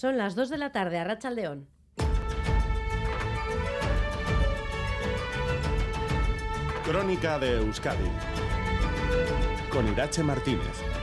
Son las 2 de la tarde a Rachaldeón. Crónica de Euskadi con Irache Martínez.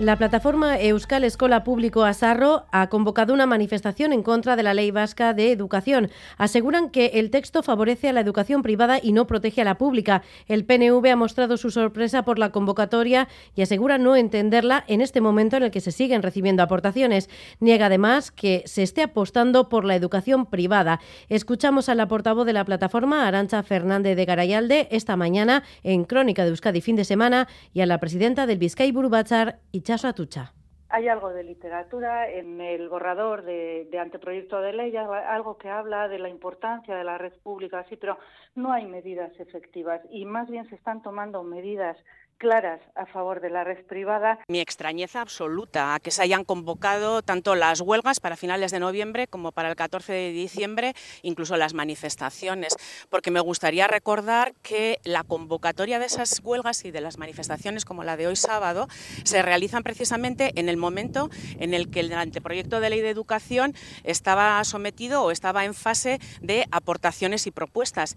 La plataforma Euskal Escola Público Asarro ha convocado una manifestación en contra de la ley vasca de educación. Aseguran que el texto favorece a la educación privada y no protege a la pública. El PNV ha mostrado su sorpresa por la convocatoria y asegura no entenderla en este momento en el que se siguen recibiendo aportaciones. Niega además que se esté apostando por la educación privada. Escuchamos a la portavoz de la plataforma, Arancha Fernández de Garayalde, esta mañana en Crónica de Euskadi fin de semana y a la presidenta del Vizcay Burubachar hay algo de literatura en el borrador de, anteproyecto de ley, algo que habla de la importancia de la red pública, sí, pero no hay medidas efectivas y más bien se están tomando medidas claras a favor de la red privada. Mi extrañeza absoluta a que se hayan convocado tanto las huelgas para finales de noviembre como para el 14 de diciembre, incluso las manifestaciones, porque me gustaría recordar que la convocatoria de esas huelgas y de las manifestaciones como la de hoy sábado se realizan precisamente en el momento en el que el anteproyecto de ley de educación estaba sometido o estaba en fase de aportaciones y propuestas.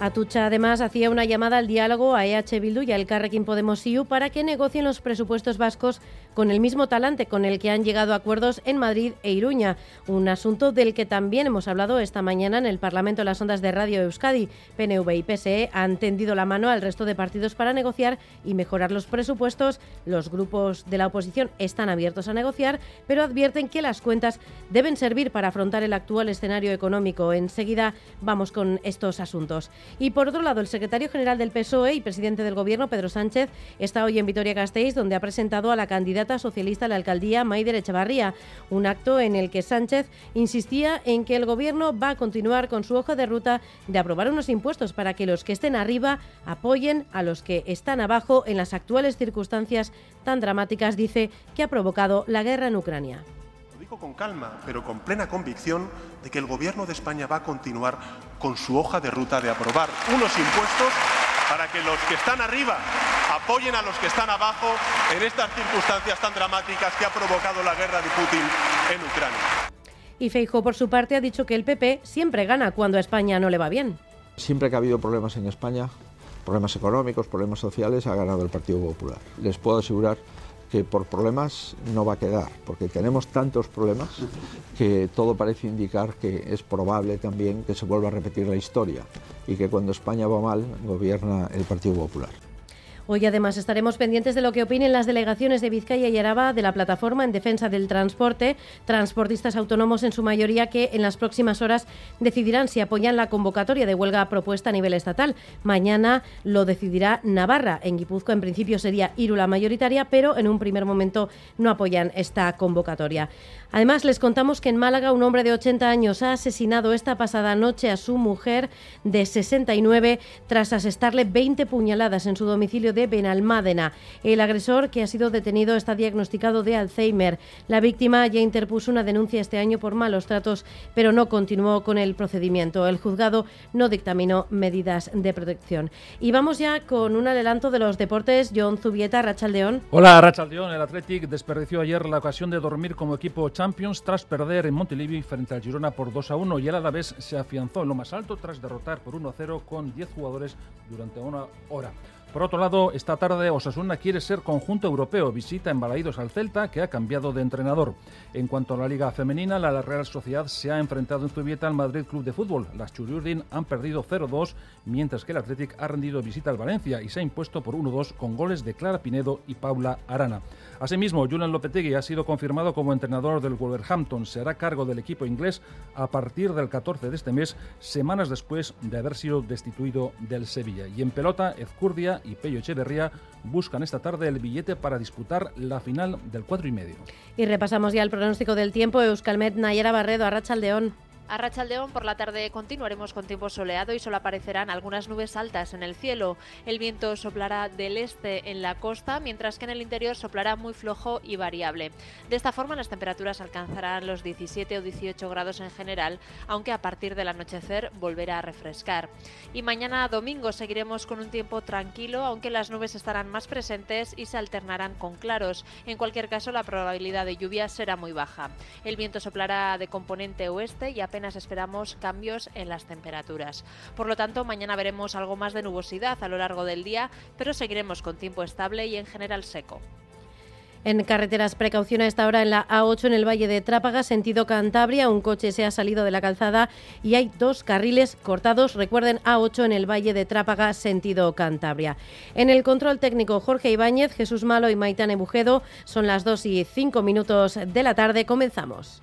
Atucha además hacía una llamada al diálogo a EH Bildu y al Carrequín Podemos IU para que negocien los presupuestos vascos con el mismo talante con el que han llegado a acuerdos en Madrid e Iruña, un asunto del que también hemos hablado esta mañana en el Parlamento de las Ondas de Radio Euskadi. PNV y PSE han tendido la mano al resto de partidos para negociar y mejorar los presupuestos. Los grupos de la oposición están abiertos a negociar, pero advierten que las cuentas deben servir para afrontar el actual escenario económico. Enseguida vamos con estos asuntos. Y por otro lado, el secretario general del PSOE y presidente del Gobierno, Pedro Sánchez, está hoy en Vitoria-Gasteiz, donde ha presentado a la candidata socialista la alcaldía, Maider Echevarría, un acto en el que Sánchez insistía en que el Gobierno va a continuar con su hoja de ruta de aprobar unos impuestos para que los que estén arriba apoyen a los que están abajo en las actuales circunstancias tan dramáticas, dice, que ha provocado la guerra en Ucrania. Con calma, pero con plena convicción de que el Gobierno de España va a continuar con su hoja de ruta de aprobar unos impuestos para que los que están arriba apoyen a los que están abajo en estas circunstancias tan dramáticas que ha provocado la guerra de Putin en Ucrania. Y Feijóo, por su parte, ha dicho que el PP siempre gana cuando a España no le va bien. Siempre que ha habido problemas en España, problemas económicos, problemas sociales, ha ganado el Partido Popular. Les puedo asegurar que por problemas no va a quedar, porque tenemos tantos problemas que todo parece indicar que es probable también que se vuelva a repetir la historia y que cuando España va mal gobierna el Partido Popular. Hoy además estaremos pendientes de lo que opinen las delegaciones de Vizcaya y Araba de la plataforma en defensa del transporte, transportistas autónomos en su mayoría que en las próximas horas decidirán si apoyan la convocatoria de huelga propuesta a nivel estatal. Mañana lo decidirá Navarra. En Guipúzcoa en principio sería Irula mayoritaria, pero en un primer momento no apoyan esta convocatoria. Además, les contamos que en Málaga un hombre de 80 años ha asesinado esta pasada noche a su mujer de 69 tras asestarle 20 puñaladas en su domicilio de Benalmádena. El agresor, que ha sido detenido, está diagnosticado de Alzheimer. La víctima ya interpuso una denuncia este año por malos tratos, pero no continuó con el procedimiento. El juzgado no dictaminó medidas de protección. Y vamos ya con un adelanto de los deportes. John Zubieta, Rachaldeón. Hola, Rachaldeón. El Athletic desperdició ayer la ocasión de dormir como equipo Champions tras perder en Montilivi frente al Girona por 2 a 1 y el Alavés se afianzó en lo más alto tras derrotar por 1 a 0 con 10 jugadores durante una hora. Por otro lado, esta tarde Osasuna quiere ser conjunto europeo. Visita en Balaídos al Celta, que ha cambiado de entrenador. En cuanto a la Liga Femenina, la Real Sociedad se ha enfrentado en Zubieta al Madrid Club de Fútbol. Las Churiurdin han perdido 0-2, mientras que el Athletic ha rendido visita al Valencia y se ha impuesto por 1-2 con goles de Clara Pinedo y Paula Arana. Asimismo, Julian Lopetegui ha sido confirmado como entrenador del Wolverhampton. Se hará cargo del equipo inglés a partir del 14 de este mes, semanas después de haber sido destituido del Sevilla. Y en pelota, Ezcurdia y Pello Echeverría buscan esta tarde el billete para disputar la final del 4 y medio. Y repasamos ya el pronóstico del tiempo. Euskalmet Nayera Barredo, Arracha León. A Rachaldeón por la tarde continuaremos con tiempo soleado y solo aparecerán algunas nubes altas en el cielo. El viento soplará del este en la costa, mientras que en el interior soplará muy flojo y variable. De esta forma las temperaturas alcanzarán los 17 o 18 grados en general, aunque a partir del anochecer volverá a refrescar. Y mañana domingo seguiremos con un tiempo tranquilo, aunque las nubes estarán más presentes y se alternarán con claros. En cualquier caso, la probabilidad de lluvia será muy baja. El viento soplará de componente oeste y apenas esperamos cambios en las temperaturas. Por lo tanto, mañana veremos algo más de nubosidad a lo largo del día, pero seguiremos con tiempo estable y en general seco. En carreteras, precaución a esta hora en la A8 en el Valle de Trápaga, sentido Cantabria. Un coche se ha salido de la calzada y hay dos carriles cortados. Recuerden, A8 en el Valle de Trápaga, sentido Cantabria. En el control técnico, Jorge Ibáñez, Jesús Malo y Maitane Bujedo. Son las 2 y 5 minutos de la tarde. Comenzamos.